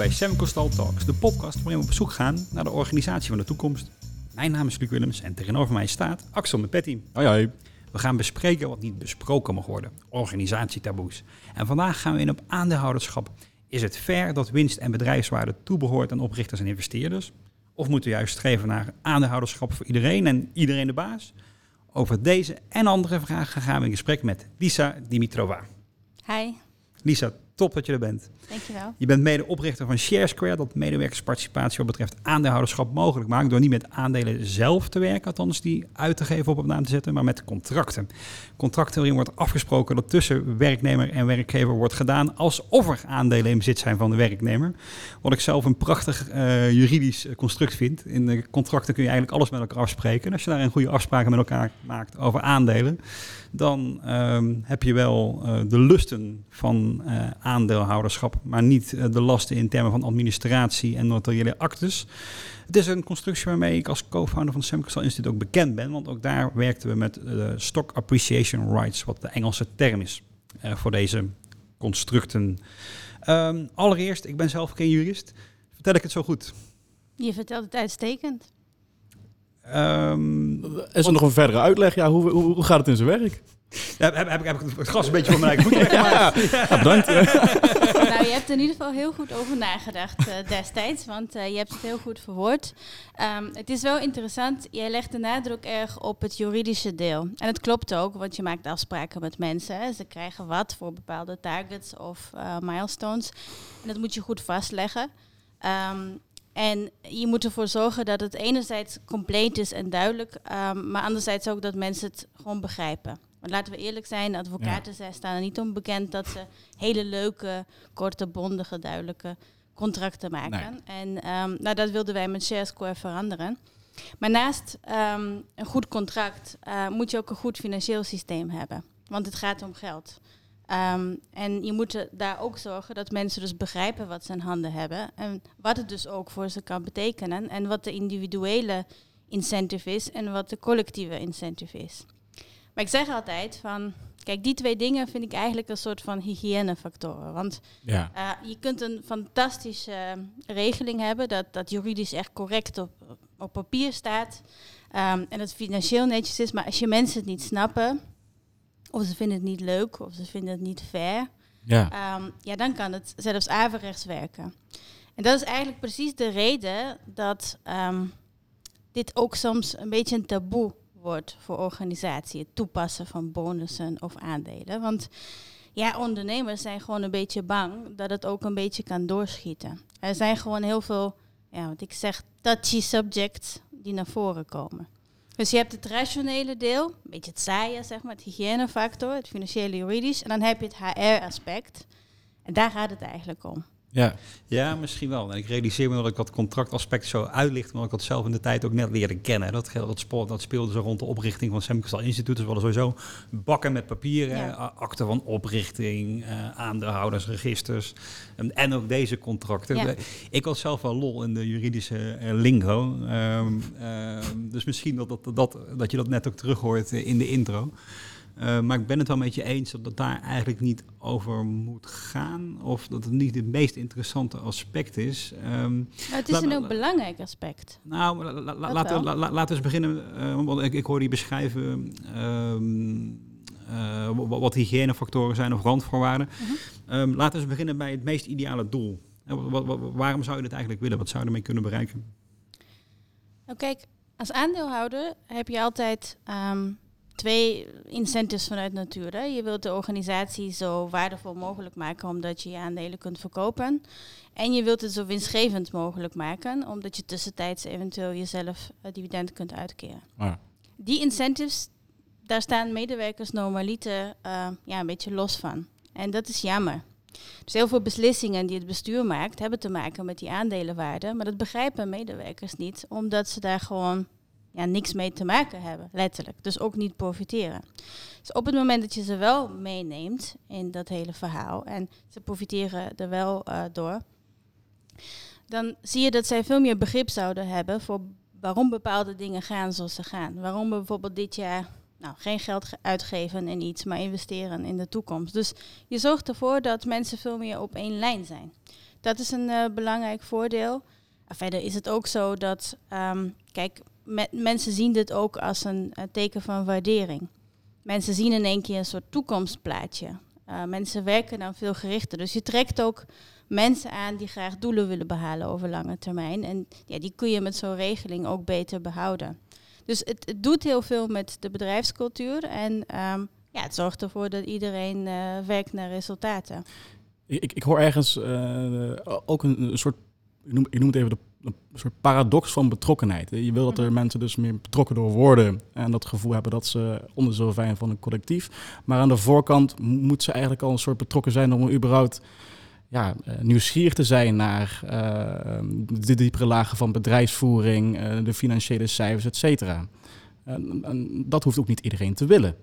bij Semcostal Talks, de podcast waarin we op zoek gaan naar de organisatie van de toekomst. Mijn naam is Luc Willems en tegenover mij staat Axel met Petty. Hoi hoi. We gaan bespreken wat niet besproken mag worden, organisatietaboes. En vandaag gaan we in op aandeelhouderschap. Is het fair dat winst en bedrijfswaarde toebehoort aan oprichters en investeerders? Of moeten we juist streven naar aandeelhouderschap voor iedereen en iedereen de baas? Over deze en andere vragen gaan we in gesprek met Lisa Dimitrova. Hi, Lisa, top dat je er bent. dankjewel. Je bent medeoprichter van ShareSquare, dat medewerkersparticipatie wat betreft aandeelhouderschap mogelijk maakt. Door niet met aandelen zelf te werken, althans die uit te geven op op naam te zetten, maar met contracten. Contracten waarin wordt afgesproken dat tussen werknemer en werkgever wordt gedaan alsof er aandelen in bezit zijn van de werknemer. Wat ik zelf een prachtig eh, juridisch construct vind. In de contracten kun je eigenlijk alles met elkaar afspreken. En als je daar een goede afspraken met elkaar maakt over aandelen, dan ehm, heb je wel eh, de lusten van eh, aandeelhouderschap, maar niet eh, de lasten in termen van administratie en notariële actes. Het is een constructie waarmee ik als co-founder van het Semcostal Instituut ook bekend ben, want ook daar werkten we met de Stock Appreciation Rights, wat de Engelse term is voor deze constructen. Ehm, allereerst, ik ben zelf geen jurist. Vertel ik het zo goed? Je vertelt het uitstekend. Ehm, Is er nog een verdere uitleg? Ja, hoe, hoe, hoe gaat het in zijn werk? heb, heb, heb, heb ik het gras een beetje voor mijn eigen voeten Ja, ja, bedankt. nou, je hebt er in ieder geval heel goed over nagedacht eh, destijds, want eh, je hebt het heel goed verwoord. Ehm, het is wel interessant, jij legt de nadruk erg op het juridische deel. En het klopt ook, want je maakt afspraken met mensen. Hè. Ze krijgen wat voor bepaalde targets of eh, milestones. En dat moet je goed vastleggen. Ehm, en je moet ervoor zorgen dat het enerzijds compleet is en duidelijk, ehm, maar anderzijds ook dat mensen het gewoon begrijpen. Want laten we eerlijk zijn, advocaten zij staan er niet onbekend dat ze hele leuke, korte, bondige, duidelijke contracten maken. En ehm, nou, dat wilden wij met ShareSquare veranderen. Maar naast ehm, een goed contract eh, moet je ook een goed financieel systeem hebben. Want het gaat om geld. Ehm, en je moet daar ook zorgen dat mensen dus begrijpen wat ze in handen hebben. En wat het dus ook voor ze kan betekenen. En wat de individuele incentive is en wat de collectieve incentive is. Maar ik zeg altijd van, kijk, die twee dingen vind ik eigenlijk een soort van hygiënefactoren. Want Ja. uh, je kunt een fantastische uh, regeling hebben, dat, dat juridisch echt correct op, op papier staat. Um, en dat financieel netjes is, maar als je mensen het niet snappen, of ze vinden het niet leuk, of ze vinden het niet fair, Ja. um, ja, dan kan het zelfs averechts werken. En dat is eigenlijk precies de reden dat um, dit ook soms een beetje een taboe wordt voor organisaties, het toepassen van bonussen of aandelen. Want ja, ondernemers zijn gewoon een beetje bang dat het ook een beetje kan doorschieten. Er zijn gewoon heel veel, ja, wat ik zeg, touchy subjects die naar voren komen. Dus je hebt het rationele deel, een beetje het saaie, zeg maar, het hygiënefactor, het financiële juridisch. En dan heb je het HR-aspect. En daar gaat het eigenlijk om. Ja. ja, misschien wel. En ik realiseer me dat ik dat contractaspect zo uitlicht, omdat ik dat zelf in de tijd ook net leerde kennen. Dat, dat, sport, dat speelde zo rond de oprichting van Semcostal Instituut. Dus we hadden sowieso bakken met papieren, ja. akten van oprichting, uh, aandeelhoudersregisters en, en ook deze contracten. Ja. Ik had zelf wel lol in de juridische uh, lingo. Um, uh, dus misschien dat, dat, dat, dat je dat net ook terug hoort in de intro. Uh, maar ik ben het wel met je eens dat het daar eigenlijk niet over moet gaan. Of dat het niet het meest interessante aspect is. Um, maar het is een heel belangrijk aspect. Nou, la, la, la, laten, la, laten we eens beginnen. Uh, want ik, ik hoorde je beschrijven um, uh, wat hygiënefactoren zijn of randvoorwaarden. -huh. um, laten we eens beginnen bij het meest ideale doel. Wat, wat, waarom zou je dit eigenlijk willen? Wat zou je ermee kunnen bereiken? Nou kijk, als aandeelhouder heb je altijd twee incentives vanuit natuur. Hè. Je wilt de organisatie zo waardevol mogelijk maken omdat je je aandelen kunt verkopen. En je wilt het zo winstgevend mogelijk maken omdat je tussentijds eventueel jezelf uh, dividend kunt uitkeren. Ja. Die incentives, daar staan medewerkers normaliter uh, ja, een beetje los van. En dat is jammer. Dus heel veel beslissingen die het bestuur maakt, hebben te maken met die aandelenwaarde. Maar dat begrijpen medewerkers niet, omdat ze daar gewoon ja, niks mee te maken hebben, letterlijk. Dus ook niet profiteren. Dus op het moment dat je ze wel meeneemt in dat hele verhaal en ze profiteren er wel uh, door, dan zie je dat zij veel meer begrip zouden hebben voor waarom bepaalde dingen gaan zoals ze gaan. Waarom we bijvoorbeeld dit jaar nou, geen geld uitgeven in iets, maar investeren in de toekomst. Dus je zorgt ervoor dat mensen veel meer op één lijn zijn. Dat is een eh, belangrijk voordeel. Verder is het ook zo dat, ehm, kijk, me- mensen zien dit ook als een, eh, teken van waardering. Mensen zien in één keer een soort toekomstplaatje. Eh, mensen werken dan veel gerichter. Dus je trekt ook mensen aan die graag doelen willen behalen over lange termijn. En ja, die kun je met zo'n regeling ook beter behouden. Dus het, het doet heel veel met de bedrijfscultuur. En ehm, ja, het zorgt ervoor dat iedereen eh, werkt naar resultaten. Ik, ik- hoor ergens ook een, een soort, ik noem, ik noem het even de, een soort paradox van betrokkenheid. Je wil dat er Mhm. mensen dus meer betrokken door worden en dat gevoel hebben dat ze onderdeel zijn van een collectief. Maar aan de voorkant moet ze eigenlijk al een soort betrokken zijn om überhaupt ja, eh, nieuwsgierig te zijn naar eh, de diepere lagen van bedrijfsvoering, eh, de financiële cijfers, et cetera. En- en dat hoeft ook niet iedereen te willen.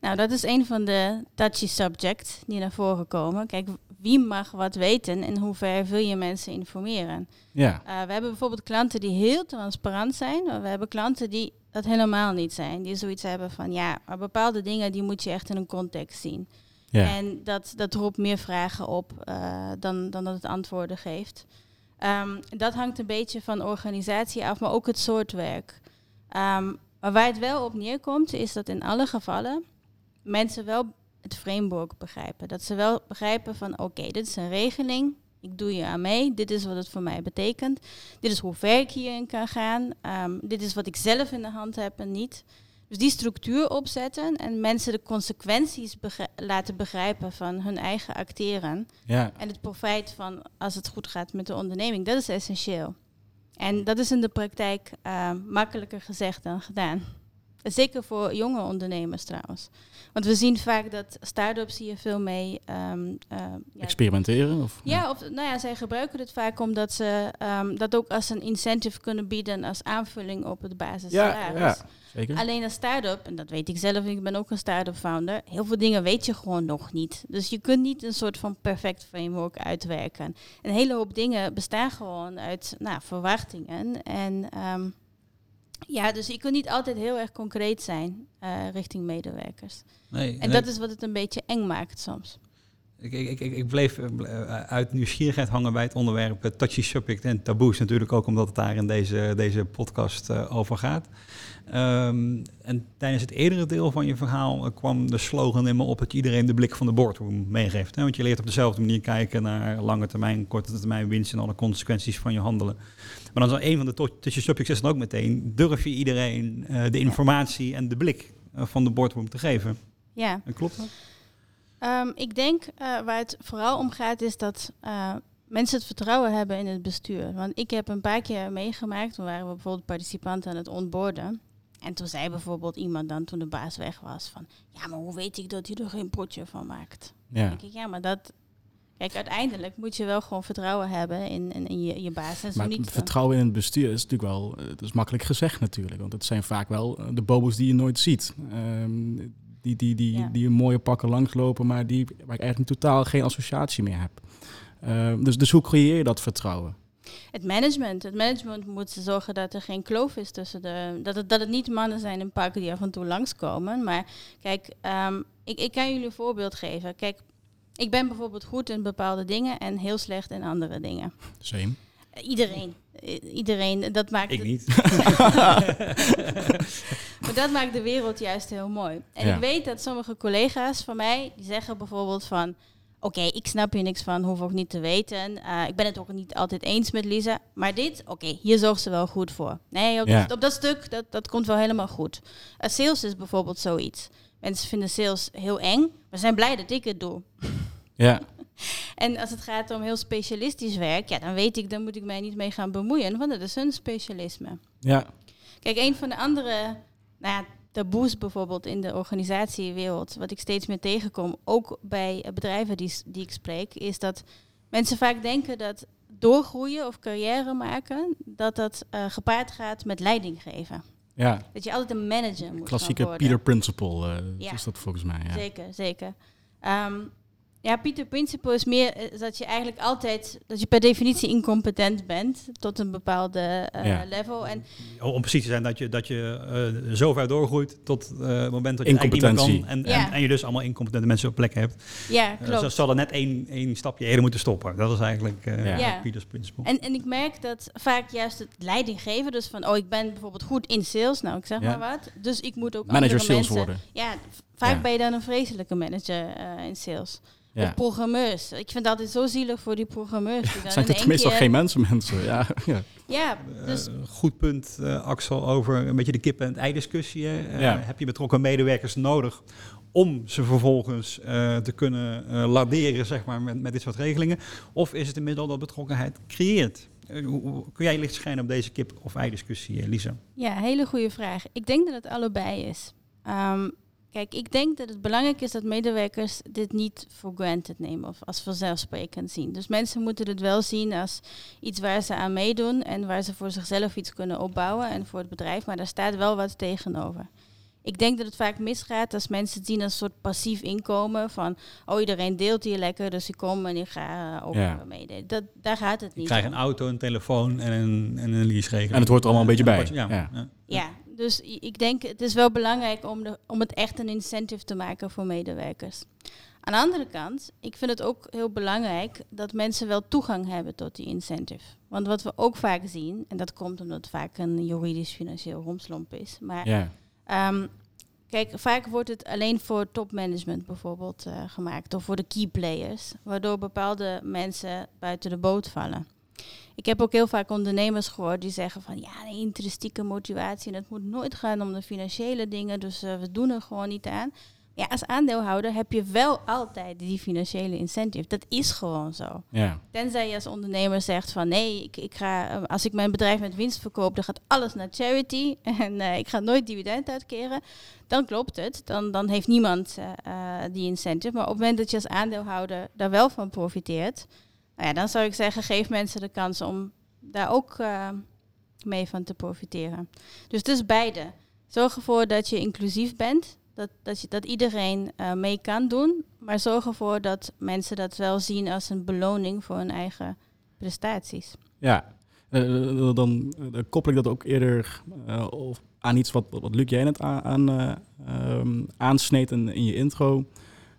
Nou, dat is een van de touchy subjects die naar voren komen. Kijk, wie mag wat weten en hoe ver wil je mensen informeren? Ja, Uh, we hebben bijvoorbeeld klanten die heel transparant zijn, maar we hebben klanten die dat helemaal niet zijn. Die zoiets hebben van ja, maar bepaalde dingen die moet je echt in een context zien. ja. En dat, dat roept meer vragen op eh, dan, dan dat het antwoorden geeft. Ehm, dat hangt een beetje van organisatie af, maar ook het soort werk. Ehm, maar waar het wel op neerkomt, is dat in alle gevallen mensen wel het framework begrijpen. Dat ze wel begrijpen van oké, dit is een regeling, ik doe je aan mee, dit is wat het voor mij betekent, dit is hoe ver ik hierin kan gaan, Ehm, dit is wat ik zelf in de hand heb en niet. Dus die structuur opzetten en mensen de consequenties laten begrijpen van hun eigen acteren. ja. En het profijt van als het goed gaat met de onderneming, dat is essentieel. En dat is in de praktijk eh, makkelijker gezegd dan gedaan. Zeker voor jonge ondernemers trouwens. Want we zien vaak dat start-ups hier veel mee... ehm, eh, ja, Experimenteren? Of, ja, of nou ja, zij gebruiken het vaak omdat ze ehm, dat ook als een incentive kunnen bieden als aanvulling op het basissalaris. Ja, ja, zeker. Alleen als start-up, en dat weet ik zelf, ik ben ook een start-up founder, heel veel dingen weet je gewoon nog niet. Dus je kunt niet een soort van perfect framework uitwerken. Een hele hoop dingen bestaan gewoon uit nou, verwachtingen. En ehm, ja, dus je kunt niet altijd heel erg concreet zijn eh, richting medewerkers. Nee, En dat is wat het een beetje eng maakt soms. Ik, ik, ik, ik bleef eh, eh, uit nieuwsgierigheid hangen bij het onderwerp touchy subject en taboes. Natuurlijk ook omdat het daar in deze, deze podcast over gaat. Ehm, en tijdens het eerdere deel van je verhaal kwam de slogan in me op dat iedereen de blik van de boardroom meegeeft. Hè? Want je leert op dezelfde manier kijken naar lange termijn, korte termijn winst en alle consequenties van je handelen. Maar dan is een van de touchy subjects is dan ook meteen, durf je iedereen eh, de informatie en de blik eh, van de boardroom te geven? Ja. En klopt dat? Ehm, ik denk eh, waar het vooral om gaat is dat eh, mensen het vertrouwen hebben in het bestuur. Want ik heb een paar keer meegemaakt, toen waren we bijvoorbeeld participanten aan het onboarden. En toen zei bijvoorbeeld iemand dan, toen de baas weg was, van... Ja, maar hoe weet ik dat hij er geen potje van maakt? Dan Ja. denk ik, ja, maar dat... Kijk, uiteindelijk moet je wel gewoon vertrouwen hebben in, in, in je, je baas. En zo Maar niet het dan- vertrouwen in het bestuur is natuurlijk wel, eh, dat is makkelijk gezegd natuurlijk. Want het zijn vaak wel eh, de bobo's die je nooit ziet. Ehm, die, die, die, Ja. die een mooie pakken langslopen, maar die, waar ik eigenlijk totaal geen associatie meer heb. Ehm, dus, dus hoe creëer je dat vertrouwen? Het management. Het management moet zorgen dat er geen kloof is tussen de. Dat het, dat het niet mannen zijn in pakken die af en toe langskomen. Maar kijk, ehm, ik, ik kan jullie een voorbeeld geven. Kijk, ik ben bijvoorbeeld goed in bepaalde dingen en heel slecht in andere dingen. Same. Iedereen. Iedereen. Dat maakt, Ik niet. maar dat maakt de wereld juist heel mooi. En Ja. ik weet dat sommige collega's van mij, die zeggen bijvoorbeeld van... Oké, ik snap hier niks van, hoef ook niet te weten. Eh, ik ben het ook niet altijd eens met Lisa. Maar dit, oké, hier zorgt ze wel goed voor. Nee, op, Ja. dat, op dat stuk, dat, dat komt wel helemaal goed. Eh, sales is bijvoorbeeld zoiets. Mensen vinden sales heel eng, maar zijn blij dat ik het doe. Ja, En als het gaat om heel specialistisch werk, ja, dan weet ik, dan moet ik mij niet mee gaan bemoeien, want dat is hun specialisme. ja, Kijk, een van de andere nou ja, taboes bijvoorbeeld in de organisatiewereld, wat ik steeds meer tegenkom, ook bij bedrijven die, die ik spreek, is dat mensen vaak denken dat doorgroeien of carrière maken, dat dat eh, gepaard gaat met leiding geven. Ja. Dat je altijd een manager moet Klassieke. Peter Principle eh, Ja. is dat volgens mij. Ja. Zeker, zeker. Ehm, Ja, Peter Principle is meer eh, dat je eigenlijk altijd, dat je per definitie incompetent bent tot een bepaalde eh, Ja. level. En Oh, Om precies te zijn dat je, dat je eh, zo ver doorgroeit tot eh, het moment dat je eigenlijk meer kan. En, Ja. en, en je dus allemaal incompetente mensen op plekken hebt. ja, klopt. ze zal er net één, één stapje eerder moeten stoppen. Dat is eigenlijk eh Ja. Ja. Peters principle. En, en ik merk dat vaak juist het leiding geven, dus van, oh, ik ben bijvoorbeeld goed in sales, nou, ik zeg Ja. maar wat. Dus ik moet ook Manager andere sales mensen... worden. Ja, vaak Ja. ben je dan een vreselijke manager eh, in sales. Ja. Of programmeurs. Ik vind het altijd zo zielig voor die programmeurs. Die zijn het meestal keer- geen mensen, mensen. Ja, ja. Ja, dus Eh, goed punt, eh, Axel, over een beetje de kip- en het ei-discussie. Eh. Heb je betrokken medewerkers nodig om ze vervolgens eh, te kunnen eh laderen zeg maar, met, met dit soort regelingen? Of is het een middel dat betrokkenheid creëert? Eh, hoe- kun jij licht schijnen op deze kip- of ei-discussie, eh, Lisa? Ja, hele goede vraag. Ik denk dat het allebei is. Ehm, kijk, ik denk dat het belangrijk is dat medewerkers dit niet voor granted nemen of als vanzelfsprekend zien. Dus mensen moeten het wel zien als iets waar ze aan meedoen en waar ze voor zichzelf iets kunnen opbouwen en voor het bedrijf, maar daar staat wel wat tegenover. Ik denk dat het vaak misgaat als mensen het zien als een soort passief inkomen van, oh iedereen deelt hier lekker, dus ik kom en ik ga eh, ook Ja. meedoen. Dat, daar gaat het Je niet krijgt om. een auto, een telefoon en een, en een lease-regeling. En het hoort er allemaal een beetje bij. je- Ja. ja. Dus ik denk het is wel belangrijk om, de, om het echt een incentive te maken voor medewerkers. Aan de andere kant, ik vind het ook heel belangrijk dat mensen wel toegang hebben tot die incentive. Want wat we ook vaak zien, en dat komt omdat het vaak een juridisch-financieel romslomp is, maar ja. Ehm, kijk, vaak wordt het alleen voor topmanagement bijvoorbeeld eh, gemaakt. Of voor de key players. Waardoor bepaalde mensen buiten de boot vallen. Ik heb ook heel vaak ondernemers gehoord die zeggen van ja, de intrinsieke motivatie. En het moet nooit gaan om de financiële dingen. Dus eh, we doen er gewoon niet aan. Ja, als aandeelhouder heb je wel altijd die financiële incentive. Dat is gewoon zo. ja. Tenzij je als ondernemer zegt van nee, ik, ik ga, eh, als ik mijn bedrijf met winst verkoop, dan gaat alles naar charity en eh, ik ga nooit dividend uitkeren. Dan klopt het. Dan, dan heeft niemand die incentive. Maar op het moment dat je als aandeelhouder daar wel van profiteert, nou ja, dan zou ik zeggen, geef mensen de kans om daar ook eh, mee van te profiteren. Dus is beide. Zorg ervoor dat je inclusief bent. Dat, dat, dat iedereen eh, mee kan doen. Maar zorg ervoor dat mensen dat wel zien als een beloning voor hun eigen prestaties. Ja, Eh, dan koppel ik dat ook eerder aan iets wat, wat Luc jij net aan, aan, eh, ehm, aansneed in je intro.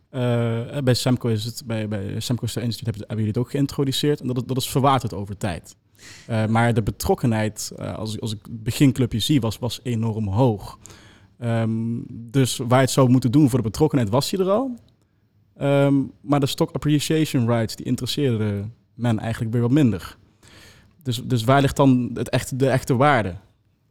Eh, bij Semco is het, bij, bij Semco Star Institute hebben, jullie het ook geïntroduceerd. En dat, dat is verwaterd over tijd. Eh, maar de betrokkenheid, eh, als, als ik het beginclubje zie, was, was enorm hoog. Ehm, dus waar je het zou moeten doen voor de betrokkenheid was hij er al. Ehm, maar de stock appreciation rights, die interesseerde men eigenlijk weer wat minder. Dus, dus waar ligt dan het echte, de echte waarde?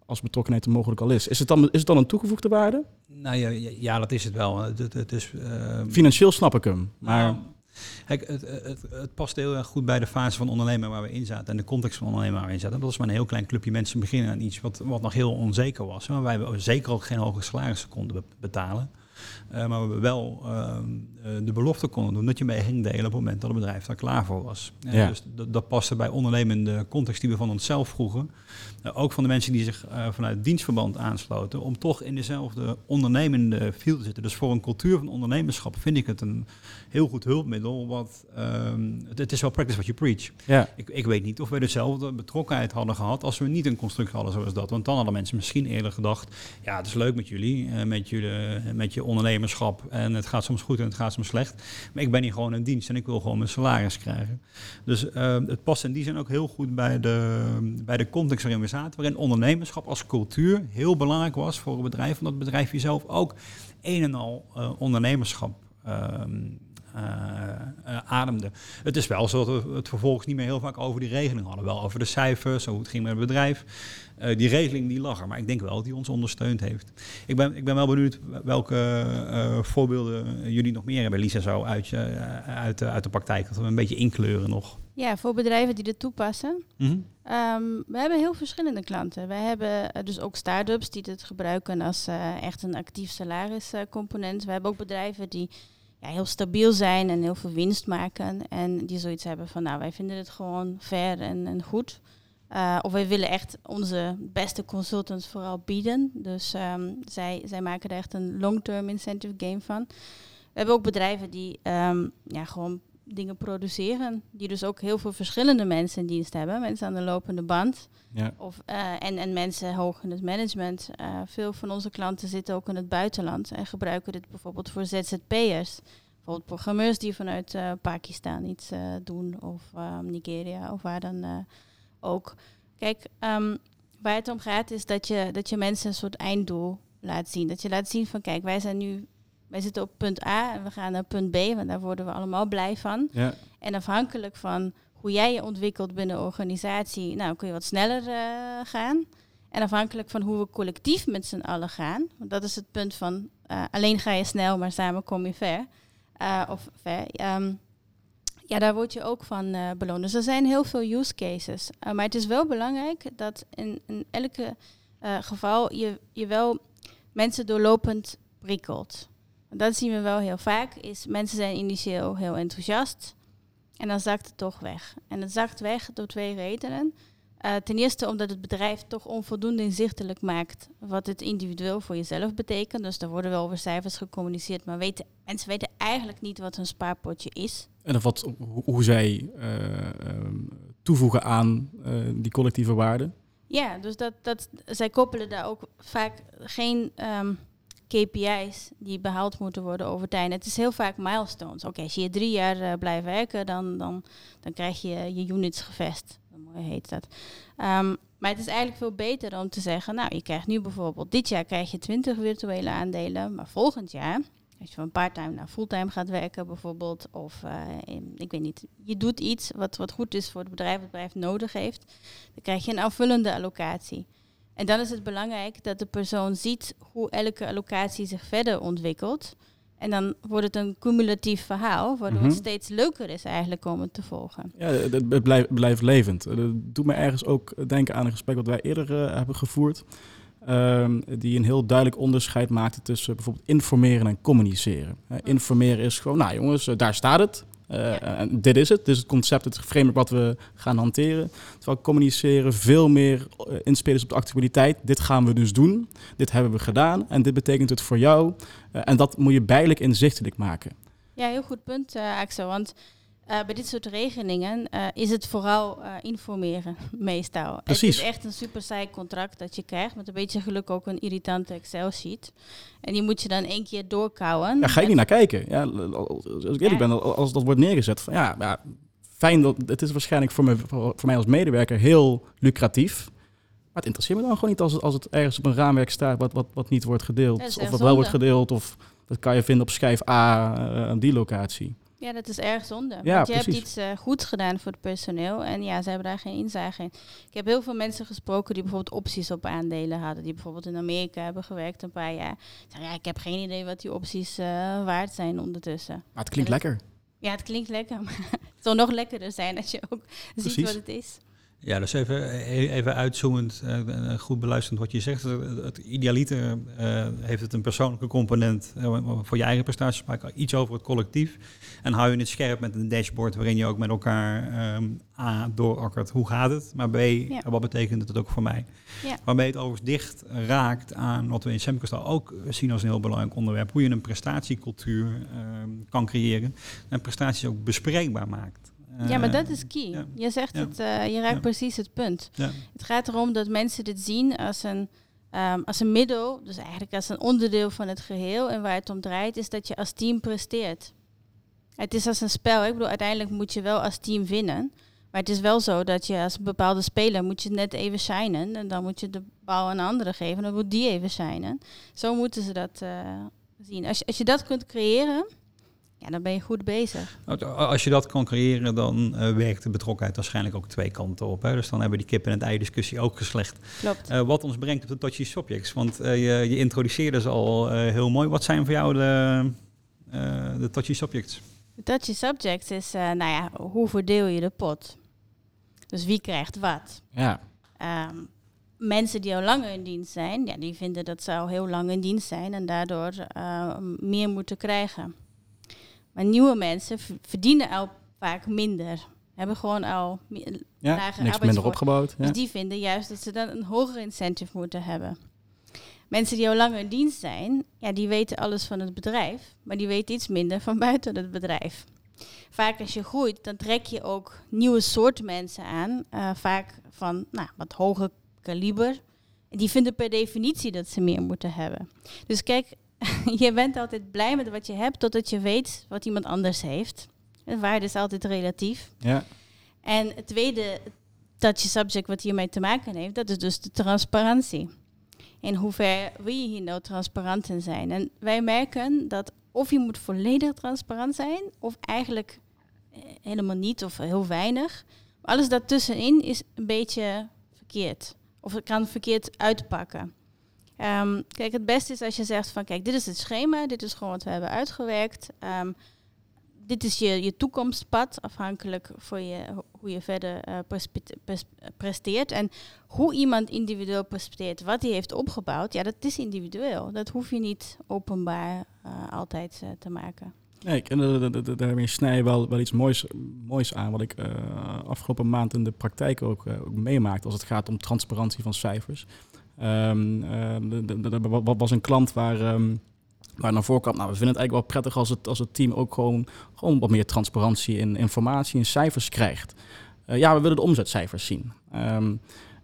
Als betrokkenheid er mogelijk al is. Is het dan, is het dan een toegevoegde waarde? Nou ja, ja, dat is het wel. Het, het, is, ehm, Financieel snap ik hem. Maar Nou, kijk, het, het, het past heel erg goed bij de fase van ondernemen waar we in zaten en de context van ondernemen waar we in zaten. Dat was maar een heel klein clubje mensen beginnen aan iets wat, wat nog heel onzeker was. Maar wij zeker ook geen hoge salarissen konden be- betalen. Eh, maar we wel ehm, eh, de belofte konden doen dat je mee ging delen op het moment dat het bedrijf daar klaar voor was. Eh, Ja. Dus dat, paste bij ondernemende context die we van onszelf vroegen. Ook van de mensen die zich vanuit het dienstverband aansloten, om toch in dezelfde ondernemende field te zitten. Dus voor een cultuur van ondernemerschap vind ik het een heel goed hulpmiddel. Wat, ehm, het, het is wel practice what you preach. ja, Ik, ik weet niet of we dezelfde betrokkenheid hadden gehad als we niet een constructie hadden zoals dat. Want dan hadden mensen misschien eerder gedacht, ja het is leuk met jullie, eh, met, jullie met je ondernemerschap en het gaat soms goed en het gaat soms slecht. Maar ik ben hier gewoon in dienst en ik wil gewoon mijn salaris krijgen. Dus eh, het past in die zin ook heel goed bij de, bij de context waarin we zaten. Waarin ondernemerschap als cultuur heel belangrijk was voor een bedrijf. Omdat het bedrijf jezelf ook een en al eh, ondernemerschap ehm, eh, eh, ademde. Het is wel zo dat we het vervolgens niet meer heel vaak over die regeling hadden. Wel over de cijfers, hoe het ging met het bedrijf. Eh, die regeling die lag er, maar ik denk wel dat die ons ondersteund heeft. Ik ben, ik ben wel benieuwd welke eh, voorbeelden jullie nog meer hebben, Lisa, zo uit, je, eh, uit, de, uit de praktijk. Dat we een beetje inkleuren nog. Ja, voor bedrijven die dit toepassen. Mhm. Ehm, we hebben heel verschillende klanten. Wij hebben eh, dus ook start-ups die dit gebruiken als eh, echt een actief salariscomponent. we hebben ook bedrijven die ja, heel stabiel zijn en heel veel winst maken. En die zoiets hebben van, nou, wij vinden het gewoon fair en, en goed. Eh, of wij willen echt onze beste consultants vooral bieden. Dus ehm, zij, zij maken er echt een long-term incentive game van. hebben ook bedrijven die ehm, ja, gewoon dingen produceren. Die dus ook heel veel verschillende mensen in dienst hebben. Mensen aan de lopende band. Ja. Of, eh, en, en mensen hoog in het management. Eh, veel van onze klanten zitten ook in het buitenland en gebruiken dit bijvoorbeeld voor ZZP'ers. Bijvoorbeeld programmeurs die vanuit eh, Pakistan iets doen of ehm, Nigeria of waar dan ook. Kijk, ehm, waar het om gaat is dat je, dat je mensen een soort einddoel laat zien. Dat je laat zien van kijk, wij zijn nu, wij zitten op punt A en we gaan naar punt B, want daar worden we allemaal blij van. Ja. En afhankelijk van hoe jij je ontwikkelt binnen de organisatie, nou kun je wat sneller eh, gaan. En afhankelijk van hoe we collectief met z'n allen gaan, want dat is het punt van eh, alleen ga je snel, maar samen kom je ver. Eh, of ver. ehm, ja, daar word je ook van beloond. Dus er zijn heel veel use cases. Maar het is wel belangrijk dat in, in elke geval je, je wel mensen doorlopend prikkelt. Dat zien we wel heel vaak. Is mensen zijn initieel heel enthousiast. En dan zakt het toch weg. En het zakt weg door twee redenen. Eh, ten eerste omdat het bedrijf toch onvoldoende inzichtelijk maakt wat het individueel voor jezelf betekent. Dus er worden wel over cijfers gecommuniceerd, maar weten, mensen weten eigenlijk niet wat hun spaarpotje is. En of wat, hoe, hoe zij eh, ehm, toevoegen aan eh, die collectieve waarden. Ja, dus dat, dat, zij koppelen daar ook vaak geen ehm, KPI's die behaald moeten worden over tijd. Het is heel vaak milestones. Oké, als je drie jaar eh, blijft werken, dan, dan, dan krijg je je units gevest. Mooi heet dat. Ehm, maar het is eigenlijk veel beter om te zeggen, nou, je krijgt nu bijvoorbeeld, dit jaar krijg je 20 virtuele aandelen, maar volgend jaar, als je van parttime naar fulltime gaat werken bijvoorbeeld, of eh, ik weet niet, je doet iets wat, wat goed is voor het bedrijf, wat het bedrijf nodig heeft, dan krijg je een aanvullende allocatie. En dan is het belangrijk dat de persoon ziet hoe elke allocatie zich verder ontwikkelt. En dan wordt het een cumulatief verhaal, waardoor Mhm. het steeds leuker is eigenlijk om het te volgen. Ja, het, blijft, blijft levend. Dat doet me ergens ook denken aan een gesprek wat wij eerder eh, hebben gevoerd. Ehm, die een heel duidelijk onderscheid maakte tussen bijvoorbeeld informeren en communiceren. Eh, informeren is gewoon, nou jongens, eh, daar staat het. Eh. En dit is het. Dit is het concept, het framework wat we gaan hanteren. Terwijl communiceren veel meer eh, inspelen op de actualiteit. Dit gaan we dus doen. Dit hebben we gedaan. En dit betekent het voor jou. Eh, en dat moet je bijlijk inzichtelijk maken. Ja, heel goed punt, Axel. Want eh, bij dit soort regelingen eh, is het vooral eh, informeren, meestal. Precies. Het is echt een super saai contract dat je krijgt. Met een beetje geluk ook een irritante Excel-sheet. En die moet je dan één keer doorkouwen. Ja, ga je niet naar kijken. Ja, als ik eerlijk Ja. ben, als dat wordt neergezet, van ja, ja, fijn dat het is waarschijnlijk voor, me, voor, voor mij als medewerker heel lucratief. Maar het interesseert me dan gewoon niet als het, als het ergens op een raamwerk staat wat, wat, wat niet wordt gedeeld. Of wat wel wordt gedeeld, of dat kan je vinden op schijf A aan die locatie. Ja, dat is erg zonde. Ja, want je hebt iets eh, goeds gedaan voor het personeel en ja, ze hebben daar geen inzage in. Ik heb heel veel mensen gesproken die bijvoorbeeld opties op aandelen hadden, die bijvoorbeeld in Amerika hebben gewerkt een paar jaar. Zeggen, ja, ik heb geen idee wat die opties eh, waard zijn ondertussen. Maar het klinkt dat- lekker. Ja, het klinkt lekker, maar het zal nog lekkerder zijn als je ook ziet wat het is. Ja, dus even, e- even uitzoomend, eh, eh, goed beluisterend wat je zegt. Het- Het idealiter eh, heeft het een persoonlijke component voor je eigen prestaties, maar iets over het collectief. En hou je het scherp met een dashboard waarin je ook met elkaar ehm, A, doorakkert, hoe gaat het? Maar B, Ja. wat betekent het ook voor mij? Ja. Waarmee het overigens dicht raakt aan wat we in Semcastal ook zien als een heel belangrijk onderwerp. Hoe je een prestatiecultuur ehm, kan creëren en prestaties ook bespreekbaar maakt. Ja, maar Eh, dat is key. ja. Je zegt Ja. het, eh, je raakt Ja. precies het punt. Het gaat erom dat mensen dit zien als een, ehm, als een middel, dus eigenlijk als een onderdeel van het geheel. En waar het om draait is dat je als team presteert. Het is als een spel. Ik bedoel, uiteindelijk moet je wel als team winnen. Maar het is wel zo dat je als een bepaalde speler moet je net even shinen. En dan moet je de bal aan een andere geven. En dan moet die even shinen. Zo moeten ze dat eh, zien. Als je, als je dat kunt creëren, ja, dan ben je goed bezig. Nou, Als je dat kan creëren, dan eh, werkt de betrokkenheid waarschijnlijk ook twee kanten op. Hè? Dus dan hebben we die kip en het ei discussie ook geslecht. Klopt. Eh, wat ons brengt op de touchy subjects. Want eh, je, je introduceerde ze al eh, heel mooi. Wat zijn voor jou de, eh, de touchy subjects? De touchy subject is, eh, nou ja, hoe verdeel je de pot? Dus wie krijgt wat? Ja, Ehm, mensen die al langer in dienst zijn, ja, die vinden dat ze al heel lang in dienst zijn en daardoor eh, meer moeten krijgen. Maar nieuwe mensen verdienen al vaak minder. Hebben gewoon al ja Lage minder opgebouwd. Ja. Dus die vinden juist dat ze dan een hoger incentive moeten hebben. Mensen die al langer in dienst zijn, ja, die weten alles van het bedrijf, maar die weten iets minder van buiten het bedrijf. Vaak als je groeit, dan trek je ook nieuwe soorten mensen aan, uh, vaak van nou, wat hoger kaliber. En die vinden per definitie dat ze meer moeten hebben. Dus kijk, je bent altijd blij met wat je hebt, totdat je weet wat iemand anders heeft. De waarde is altijd relatief. Ja. En het tweede touchy subject wat hiermee te maken heeft, dat is dus de transparantie. In hoever wil je hier nou transparant in zijn? En wij merken dat of je moet volledig transparant zijn, of eigenlijk eh, helemaal niet of heel weinig. Alles daartussenin is een beetje verkeerd. Of het kan verkeerd uitpakken. Um, kijk, het beste is als je zegt van kijk, dit is het schema, dit is gewoon wat we hebben uitgewerkt. Um, dit is je, je toekomstpad, afhankelijk voor je, hoe je verder uh, presteert. En hoe iemand individueel presteert, wat hij heeft opgebouwd, ja, dat is individueel. Dat hoef je niet openbaar uh, altijd uh, te maken. Nee, en daarmee snij je wel, wel iets moois, moois aan, wat ik afgelopen maand in de praktijk ook, ook meemaakte als het gaat om transparantie van cijfers. Um, er was een klant waar... Um, waar naar voren kwam, nou, we vinden het eigenlijk wel prettig als het, als het team ook gewoon, gewoon wat meer transparantie in informatie en cijfers krijgt. Uh, ja, we willen de omzetcijfers zien. Um,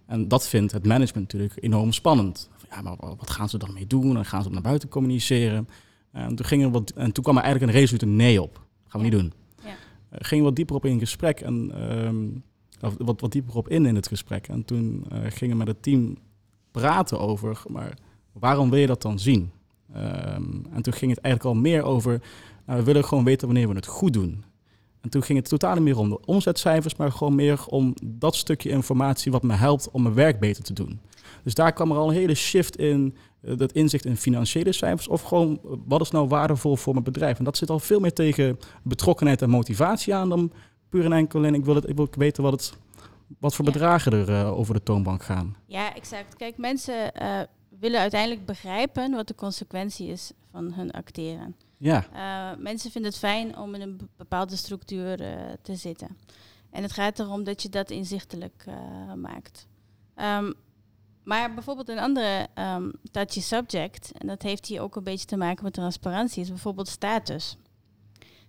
en dat vindt het management natuurlijk enorm spannend. Ja, maar wat gaan ze dan mee doen? En gaan ze naar buiten communiceren? En toen, gingen we wat, en toen kwam er eigenlijk een resoluut nee op. Dat gaan we niet doen. Ja. Uh, gingen we wat dieper op in gesprek en um, wat, wat dieper op in in het gesprek. En toen uh, gingen we met het team praten over, maar waarom wil je dat dan zien? Um, en toen ging het eigenlijk al meer over, nou, we willen gewoon weten wanneer we het goed doen. En toen ging het totaal niet meer om de omzetcijfers, maar gewoon meer om dat stukje informatie wat me helpt om mijn werk beter te doen. Dus daar kwam er al een hele shift in, uh, dat inzicht in financiële cijfers, of gewoon wat is nou waardevol voor mijn bedrijf. En dat zit al veel meer tegen betrokkenheid en motivatie aan dan puur en enkel en ik wil, het, ik wil weten wat, het, wat voor ja. bedragen er uh, over de toonbank gaan. Ja, exact. Kijk, mensen uh, willen uiteindelijk begrijpen wat de consequentie is van hun acteren. Ja. Uh, mensen vinden het fijn om in een bepaalde structuur te zitten. En het gaat erom dat je dat inzichtelijk maakt. Um, maar bijvoorbeeld een andere um, touchy subject, en dat heeft hier ook een beetje te maken met transparantie, is bijvoorbeeld status.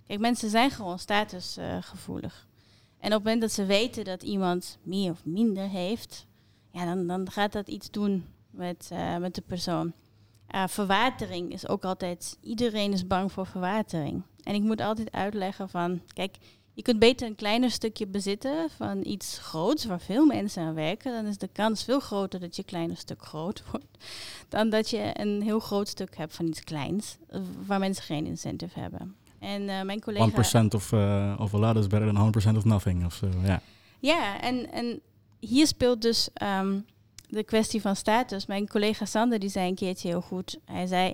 Kijk, mensen zijn gewoon statusgevoelig. En op het moment dat ze weten dat iemand meer of minder heeft, ja, dan, dan gaat dat iets doen met, uh, met de persoon. Uh, verwatering is ook altijd, iedereen is bang voor verwatering. En ik moet altijd uitleggen van, kijk, je kunt beter een kleiner stukje bezitten van iets groots waar veel mensen aan werken. Dan is de kans veel groter dat je een kleiner stuk groot wordt. Dan dat je een heel groot stuk hebt van iets kleins eh, waar mensen geen incentive hebben. En uh, mijn collega... 1% of, uh, of a lot is better than 100% of nothing. Of so, yeah. Ja, en, en hier speelt dus um, de kwestie van status. Mijn collega Sander die zei een keertje heel goed. Hij zei,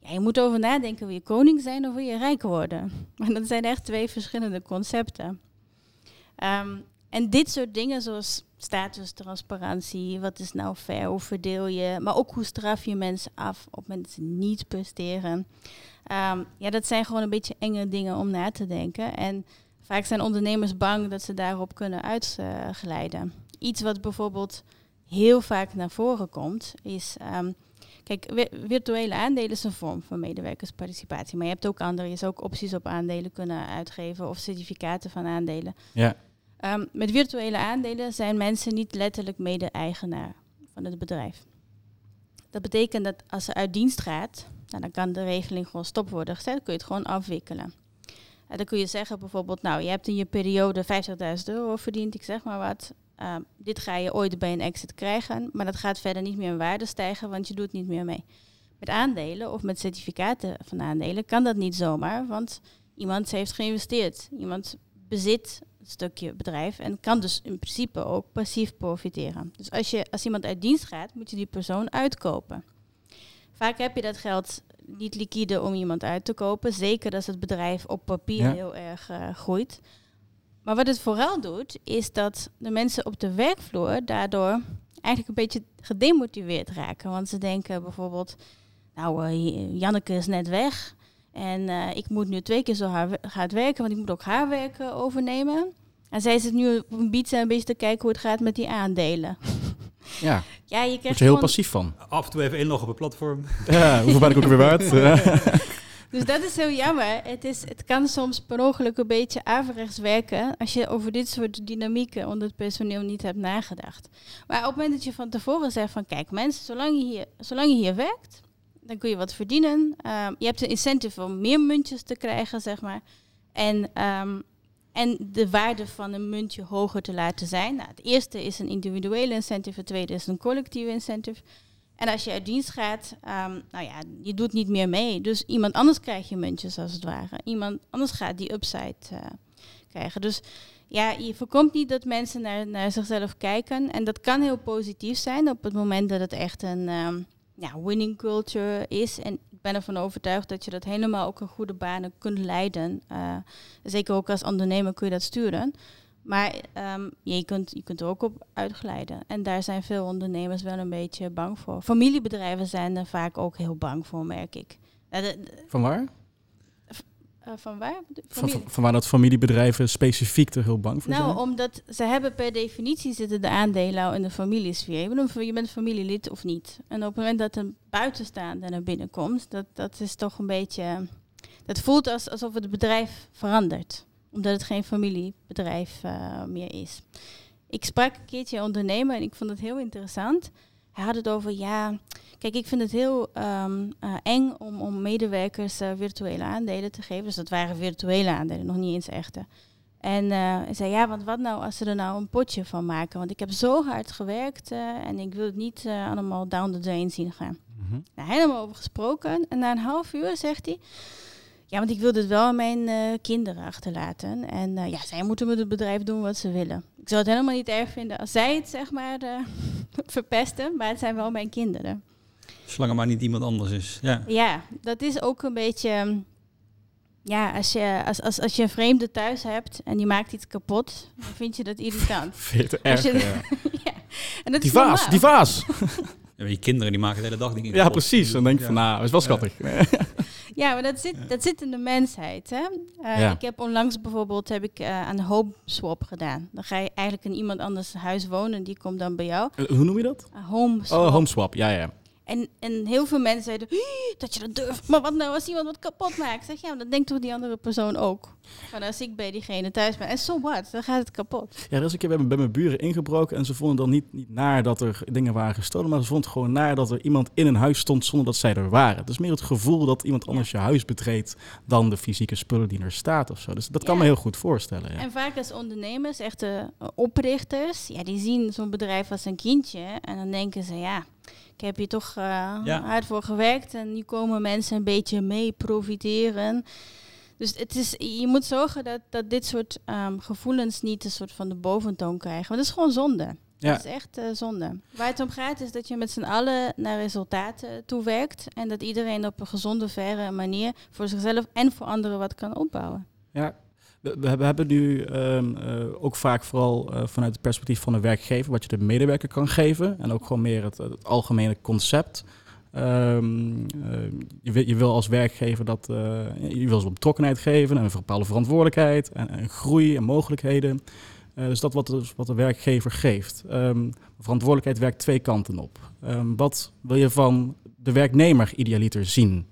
ja, je moet over nadenken, wil je koning zijn of wil je rijk worden? Maar dat zijn echt twee verschillende concepten. Um, en dit soort dingen zoals status, transparantie, wat is nou fair, hoe verdeel je, maar ook hoe straf je mensen af op mensen niet presteren. Um, ja, dat zijn gewoon een beetje enge dingen om na te denken. En vaak zijn ondernemers bang dat ze daarop kunnen uitglijden. Iets wat bijvoorbeeld heel vaak naar voren komt, is. Um, kijk, virtuele aandelen is een vorm van medewerkersparticipatie. Maar je hebt ook andere. Je zou ook opties op aandelen kunnen uitgeven of certificaten van aandelen. Ja. Um, met virtuele aandelen zijn mensen niet letterlijk mede-eigenaar van het bedrijf. Dat betekent dat als ze uit dienst gaat, nou, dan kan de regeling gewoon stop worden gezet. Dan kun je het gewoon afwikkelen. En dan kun je zeggen bijvoorbeeld, nou, je hebt in je periode 50.000 euro verdiend, ik zeg maar wat. Uh, dit ga je ooit bij een exit krijgen, maar dat gaat verder niet meer in waarde stijgen, want je doet niet meer mee. Met aandelen of met certificaten van aandelen kan dat niet zomaar, want iemand heeft geïnvesteerd. Iemand bezit stukje bedrijf en kan dus in principe ook passief profiteren. Dus als, je, als iemand uit dienst gaat, moet je die persoon uitkopen. Vaak heb je dat geld niet liquide om iemand uit te kopen, zeker als het bedrijf op papier ja. heel erg uh, groeit. Maar wat het vooral doet, is dat de mensen op de werkvloer daardoor eigenlijk een beetje gedemotiveerd raken. Want ze denken bijvoorbeeld, nou, uh, Janneke is net weg. En uh, ik moet nu twee keer zo hard werken, want ik moet ook haar werk overnemen. En zij zit nu op een pizza een beetje te kijken hoe het gaat met die aandelen. Ja, Ja, je word krijgt je heel gewoon- passief van. Af en toe even inloggen op een platform. Ja, hoeveel ben ik ook weer waard? Dus dat is heel jammer. Het, is, het kan soms per ongeluk een beetje averechts werken als je over dit soort dynamieken onder het personeel niet hebt nagedacht. Maar op het moment dat je van tevoren zegt van kijk mensen, zolang je hier, zolang je hier werkt, dan kun je wat verdienen. Ehm, je hebt een incentive om meer muntjes te krijgen, zeg maar. En, ehm, en de waarde van een muntje hoger te laten zijn. Nou, het eerste is een individuele incentive, het tweede is een collectieve incentive. En als je uit dienst gaat, ehm, nou ja, je doet niet meer mee. Dus iemand anders krijgt je muntjes als het ware. Iemand anders gaat die upside eh, krijgen. Dus ja, je voorkomt niet dat mensen naar, naar zichzelf kijken. En dat kan heel positief zijn op het moment dat het echt een ja, winning culture is. En ik ben ervan overtuigd dat je dat helemaal ook in goede banen kunt leiden. Eh, zeker ook als ondernemer kun je dat sturen. Maar ehm, je, kunt, je kunt er ook op uitglijden. En daar zijn veel ondernemers wel een beetje bang voor. Familiebedrijven zijn er vaak ook heel bang voor, merk ik. Van waar? Eh, van waar? Van, van, waar dat familiebedrijven specifiek er heel bang voor nou, zijn? omdat ze hebben per definitie zitten de aandelen al in de familiesfeer. Je bent, je bent familielid of niet. En op het moment dat een buitenstaander naar binnen komt, dat, dat is toch een beetje... Dat voelt als, alsof het bedrijf verandert. Omdat het geen familiebedrijf eh, meer is. Ik sprak een keertje een ondernemer en ik vond het heel interessant. Hij had het over, ja, kijk, ik vind het heel ehm, eh, eng om, om medewerkers eh, virtuele aandelen te geven. Dus dat waren virtuele aandelen, nog niet eens echte. En eh, hij zei, ja, want wat nou als ze er nou een potje van maken? Want ik heb zo hard gewerkt en ik wil het niet allemaal down the drain zien gaan. Mhm. Nou, helemaal over gesproken. En na een half uur zegt hij... Ja, want ik wil dit wel aan mijn eh, kinderen achterlaten. En eh, ja, zij moeten met het bedrijf doen wat ze willen. Ik zou het helemaal niet erg vinden als zij het, zeg maar, eh, verpesten. Maar het zijn wel mijn kinderen. Zolang er maar niet iemand anders is. Ja. Ja, dat is ook een beetje... mm, Ja, als je, als, als, als je een vreemde thuis hebt en die maakt iets kapot, dan vind je dat irritant. Vind je het erg? je- ja. ja. En dat Die is vaas, normaal. die vaas. Ja, je kinderen die maken de hele dag dingen Ja, kapot. precies. Dan denk Ja. van, nou, is wel schattig. Ja, maar dat zit, dat zit in de mensheid. Hè? Eh, Ja. Ik heb onlangs bijvoorbeeld heb ik, eh, aan home swap gedaan. Dan ga je eigenlijk in iemand anders huis wonen. Die komt dan bij jou. Eh, Hoe noem je dat? Een home swap. Oh, homeswap. Ja, ja. En, en heel veel mensen zeiden, "Hie, dat je dat durft. Maar wat nou als iemand wat kapot maakt? Zeg, ja, maar dat denkt toch die andere persoon ook. Van als ik bij diegene thuis ben. En so what? Dan gaat het kapot. Ja, er is een keer bij mijn, bij mijn buren ingebroken en ze vonden dan niet, niet naar dat er dingen waren gestolen, maar ze vonden gewoon naar dat er iemand in een huis stond zonder dat zij er waren. Het is meer het gevoel dat iemand anders je huis betreedt dan de fysieke spullen die er staat of zo. Dus dat kan me heel goed voorstellen. Ja. En vaak als ondernemers, echte oprichters, ja, die zien zo'n bedrijf als een kindje. En dan denken ze, ja, ik heb hier toch eh, Ja. hard voor gewerkt. En nu komen mensen een beetje mee profiteren. Dus het is, je moet zorgen dat, dat dit soort ehm, gevoelens niet een soort van de boventoon krijgen. Want dat is gewoon zonde. Ja. Dat is echt eh, zonde. Waar het om gaat is dat je met z'n allen naar resultaten toewerkt. En dat iedereen op een gezonde, verre manier voor zichzelf en voor anderen wat kan opbouwen. Ja. We, hebben- nu ehm, eh, ook vaak vooral eh, vanuit het perspectief van de werkgever, wat je de medewerker kan geven. En ook gewoon meer het, algemene concept. Ehm, eh, je, wil, je wil als werkgever dat je wil ze betrokkenheid geven en een bepaalde verantwoordelijkheid en, groei en mogelijkheden. Dus dat wat de, wat de werkgever geeft. Ehm, verantwoordelijkheid werkt twee kanten op. Wat wil je van de werknemer idealiter zien?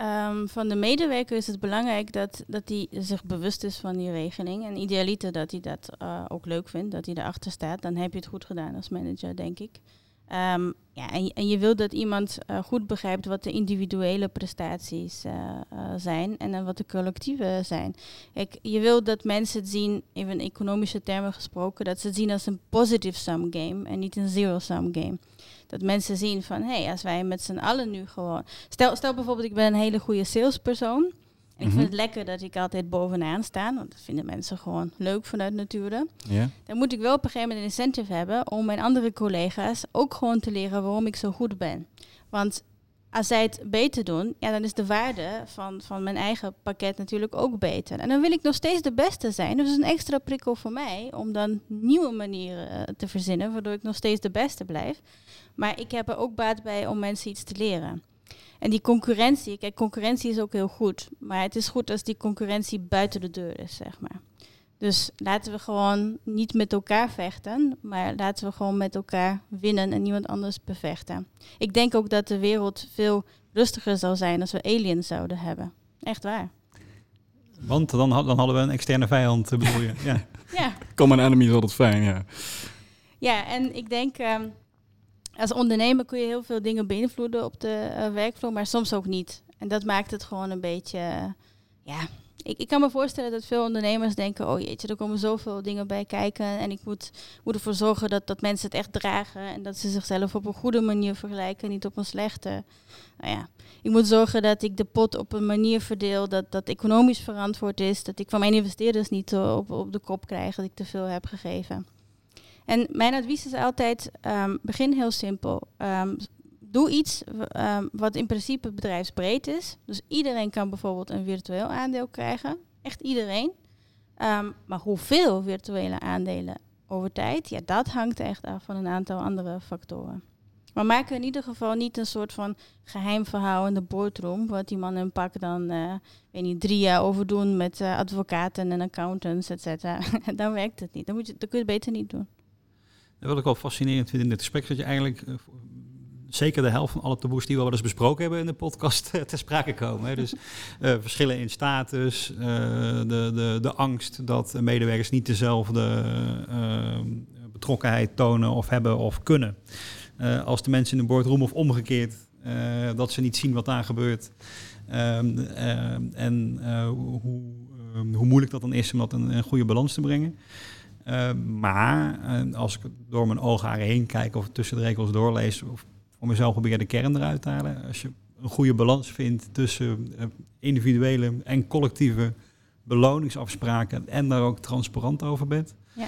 Ehm, van de medewerker is het belangrijk dat, dat hij zich bewust is van die regeling. En idealiter dat hij dat eh, ook leuk vindt, dat hij erachter staat. Dan heb je het goed gedaan als manager, denk ik. Ehm, ja, en, en je wilt dat iemand eh, goed begrijpt wat de individuele prestaties eh, zijn en wat de collectieve zijn. Kijk, je wilt dat mensen het zien, even in economische termen gesproken, dat ze het zien als een positive sum game en niet een zero sum game. Dat mensen zien van, hé, hey, als wij met z'n allen nu gewoon... Stel, stel bijvoorbeeld, ik ben een hele goede salespersoon. En ik Mhm. vind het lekker dat ik altijd bovenaan sta. Want dat vinden mensen gewoon leuk vanuit nature. Ja? Dan moet ik wel op een gegeven moment een incentive hebben... om mijn andere collega's ook gewoon te leren waarom ik zo goed ben. Want als zij het beter doen, ja, dan is de waarde van, van mijn eigen pakket natuurlijk ook beter. En dan wil ik nog steeds de beste zijn. Dus een extra prikkel voor mij om dan nieuwe manieren eh, te verzinnen, waardoor ik nog steeds de beste blijf. Maar ik heb er ook baat bij om mensen iets te leren. En die concurrentie, kijk, concurrentie is ook heel goed. Maar het is goed als die concurrentie buiten de deur is, zeg maar. Dus laten we gewoon niet met elkaar vechten, maar laten we gewoon met elkaar winnen en niemand anders bevechten. Ik denk ook dat de wereld veel rustiger zou zijn als we aliens zouden hebben. Echt waar. Want dan, dan hadden we een externe vijand, bedoel je? Ja. ja. Common enemy is altijd fijn, ja. Ja, en ik denk, ehm, als ondernemer kun je heel veel dingen beïnvloeden op de uh, werkvloer, maar soms ook niet. En dat maakt het gewoon een beetje, ja, ik, ik kan me voorstellen dat veel ondernemers denken, oh jeetje, er komen zoveel dingen bij kijken en ik moet, moet ervoor zorgen dat, dat mensen het echt dragen en dat ze zichzelf op een goede manier vergelijken, niet op een slechte. Nou ja, ik moet zorgen dat ik de pot op een manier verdeel dat dat economisch verantwoord is, dat ik van mijn investeerders niet op, op de kop krijg dat ik te veel heb gegeven. En mijn advies is altijd, um, begin heel simpel. Um, doe iets um, wat in principe bedrijfsbreed is. Dus iedereen kan bijvoorbeeld een virtueel aandeel krijgen. Echt iedereen. Maar hoeveel virtuele aandelen over tijd, ja, dat hangt echt af van een aantal andere factoren. Maar maak in ieder geval niet een soort van geheim verhaal in de boardroom, wat die man een pak dan, uh, weet niet, drie jaar over doen met uh, advocaten en accountants, et cetera. dan werkt het niet. Dan, moet je, dan kun je het beter niet doen. Wat ik wel fascinerend vind in dit gesprek, dat je eigenlijk uh, zeker de helft van alle taboes die we wel eens besproken hebben in de podcast uh, ter sprake komen. Hè. Dus uh, verschillen in status, uh, de, de, de angst dat medewerkers niet dezelfde betrokkenheid tonen of hebben of kunnen. als de mensen in de boardroom of omgekeerd, dat ze niet zien wat daar gebeurt. Um, en hoe, hoe moeilijk dat dan is om dat in een goede balans te brengen. Maar als ik door mijn oogharen heen kijk of tussen de regels doorlees, of om mezelf proberen de kern eruit te halen. Als je een goede balans vindt tussen uh, individuele en collectieve beloningsafspraken en daar ook transparant over bent, ja.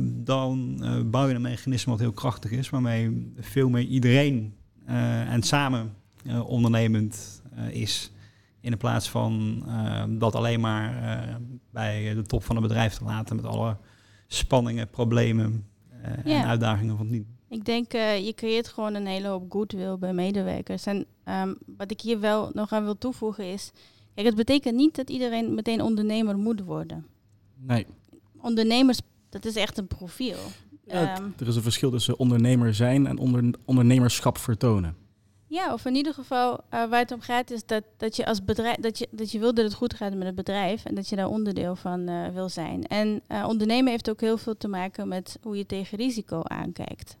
dan bouw je een mechanisme wat heel krachtig is, waarmee veel meer iedereen en samen ondernemend is. In plaats van dat alleen maar bij de top van een bedrijf te laten met alle spanningen, problemen ja. en uitdagingen van die ik denk, uh, je creëert gewoon een hele hoop goodwill bij medewerkers. En um, wat ik hier wel nog aan wil toevoegen is... Kijk, het betekent niet dat iedereen meteen ondernemer moet worden. Nee. Ondernemers, dat is echt een profiel. Ja, um, er is een verschil tussen ondernemer zijn en onder, ondernemerschap vertonen. Ja, of in ieder geval uh, waar het om gaat is dat, dat je als bedrijf dat je, dat je wil dat het goed gaat met het bedrijf en dat je daar onderdeel van uh, wil zijn. En uh, ondernemen heeft ook heel veel te maken met hoe je tegen risico aankijkt.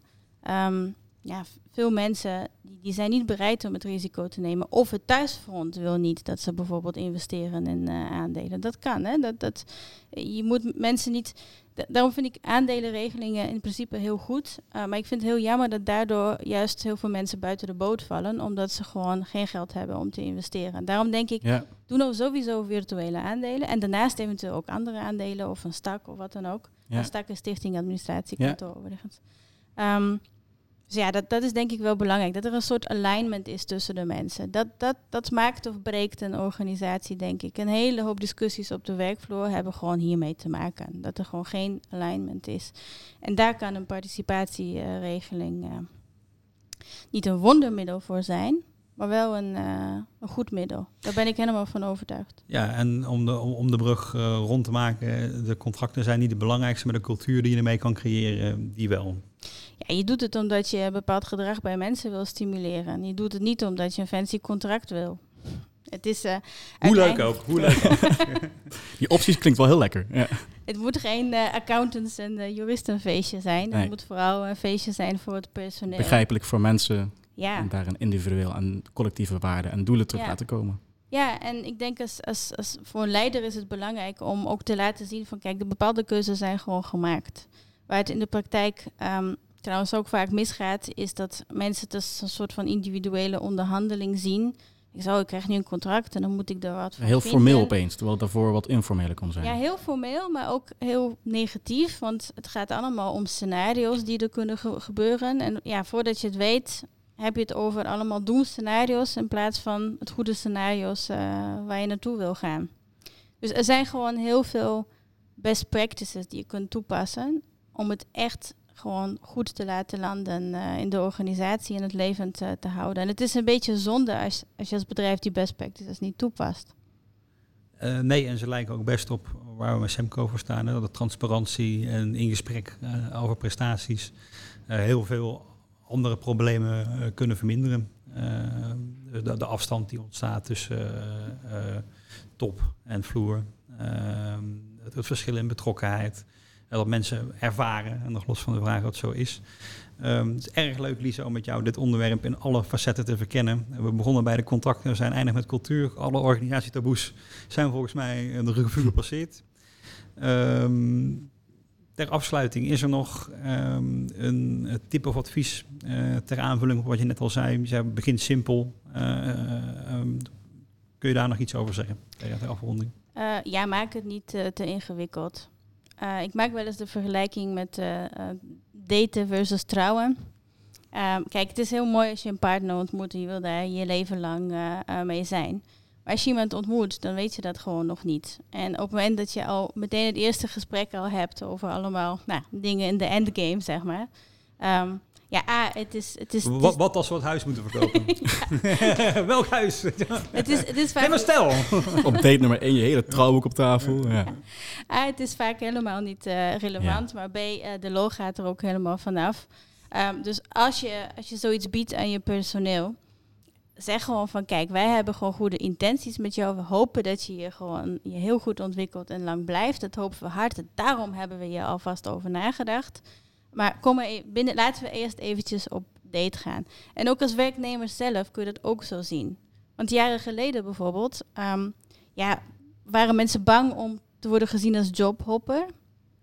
Um, ja, veel mensen die, zijn niet bereid om het risico te nemen. Of het thuisfront wil niet dat ze bijvoorbeeld investeren in uh, aandelen. Dat kan, hè? Dat, dat, je moet mensen niet. Daarom vind ik aandelenregelingen in principe heel goed. Uh, maar ik vind het heel jammer dat daardoor juist heel veel mensen buiten de boot vallen. Omdat ze gewoon geen geld hebben om te investeren. Daarom denk ik, ja. doe nou sowieso virtuele aandelen. En daarnaast eventueel ook andere aandelen of een stak of wat dan ook. Ja. Een stak is stichting administratiekantoor ja. overigens. Um, dus ja, dat, dat is denk ik wel belangrijk. Dat er een soort alignment is tussen de mensen. Dat, dat, dat maakt of breekt een organisatie, denk ik. Een hele hoop discussies op de werkvloer hebben gewoon hiermee te maken. Dat er gewoon geen alignment is. En daar kan een participatieregeling uh, niet een wondermiddel voor zijn, maar wel een, uh, een goed middel. Daar ben ik helemaal van overtuigd. Ja, en om de, om, de brug uh, rond te maken, de contracten zijn niet het belangrijkste, maar de cultuur die je ermee kan creëren, die wel. Ja, je doet het omdat je bepaald gedrag bij mensen wil stimuleren. Je doet het niet omdat je een fancy contract wil. Het is, uh, hoe leuk ook, hoe leuk ook. Die opties klinkt wel heel lekker. Ja. Het moet geen uh, accountants- en uh, juristenfeestje zijn. Nee. Het moet vooral een feestje zijn voor het personeel. Begrijpelijk voor mensen. Ja. En daar een individueel en collectieve waarden en doelen terug ja. laten komen. Ja, en ik denk als, als, als voor een leider is het belangrijk om ook te laten zien van kijk, de bepaalde keuzes zijn gewoon gemaakt. Waar het in de praktijk um, trouwens ook vaak misgaat, is dat mensen het als een soort van individuele onderhandeling zien. Ik zou, ik krijg nu een contract en dan moet ik er wat Heel vinden. formeel opeens, terwijl het daarvoor wat informeler kon zijn. Ja, heel formeel, maar ook heel negatief. Want het gaat allemaal om scenario's die er kunnen ge gebeuren. En ja, voordat je het weet, heb je het over allemaal doemscenario's in plaats van het goede scenario's uh, waar je naartoe wil gaan. Dus er zijn gewoon heel veel best practices die je kunt toepassen om het echt gewoon goed te laten landen uh, in de organisatie en het levend uh, te houden. En het is een beetje zonde als, als je als bedrijf die best practices niet toepast. Uh, nee, en ze lijken ook best op, waar we met Semco voor staan. Hè, dat transparantie en in gesprek over prestaties heel veel andere problemen kunnen verminderen. De, afstand die ontstaat tussen top en vloer. Het, het, verschil in betrokkenheid. Dat mensen ervaren, en nog los van de vraag wat zo is. Um, het is erg leuk, Lisa, om met jou dit onderwerp in alle facetten te verkennen. We begonnen bij de contracten, we zijn eindig met cultuur. Alle organisatietaboes zijn volgens mij een revue gepasseerd. Um, ter afsluiting, is er nog um, een tip of advies uh, ter aanvulling op wat je net al zei? Je zei, begin simpel. Uh, kun je daar nog iets over zeggen de afronding? Ja, maak het niet te ingewikkeld. Ik maak wel eens de vergelijking met daten versus trouwen. Um, kijk, het is heel mooi als je een partner ontmoet en je wil daar je leven lang mee zijn. Maar als je iemand ontmoet, dan weet je dat gewoon nog niet. En op het moment dat je al meteen het eerste gesprek al hebt over allemaal nou, dingen in de endgame, zeg maar. Um, ja, A, het is... Het is, wat, wat als we het huis moeten verkopen? Welk huis? het is, het is vaak... maar stel! op date nummer 1 je hele trouwboek op tafel. Ja. A, het is vaak helemaal niet uh, relevant. Ja. Maar B, uh, de lol gaat er ook helemaal vanaf. Um, dus als je, als je zoiets biedt aan je personeel... Zeg gewoon van, kijk, wij hebben gewoon goede intenties met jou. We hopen dat je je gewoon je heel goed ontwikkelt en lang blijft. Dat hopen we hard. En daarom hebben we je alvast over nagedacht. Maar kom er e- binnen, laten we eerst eventjes op date gaan. En ook als werknemer zelf kun je dat ook zo zien. Want jaren geleden bijvoorbeeld, um, ja, waren mensen bang om te worden gezien als jobhopper.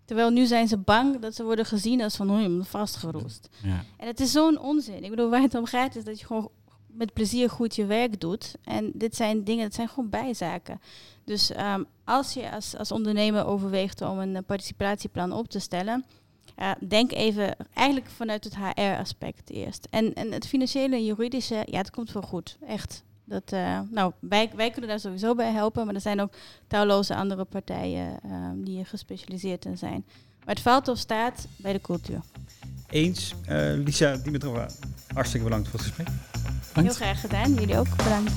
Terwijl nu zijn ze bang dat ze worden gezien als van oh, vastgeroest. Ja. En het is zo'n onzin. Ik bedoel, waar het om gaat is dat je gewoon met plezier goed je werk doet. En dit zijn dingen, dat zijn gewoon bijzaken. Dus um, als je als, als ondernemer overweegt om een participatieplan op te stellen, uh, denk even eigenlijk vanuit het HR-aspect eerst. En, en het financiële en juridische, ja, het komt wel goed. Echt. Dat, uh, nou, wij, wij kunnen daar sowieso bij helpen, maar er zijn ook talloze andere partijen uh, die er gespecialiseerd in zijn. Maar het valt of staat bij de cultuur. Eens. Lisa Dimitrova, hartstikke bedankt voor het gesprek. Heel graag gedaan. Jullie ook bedankt.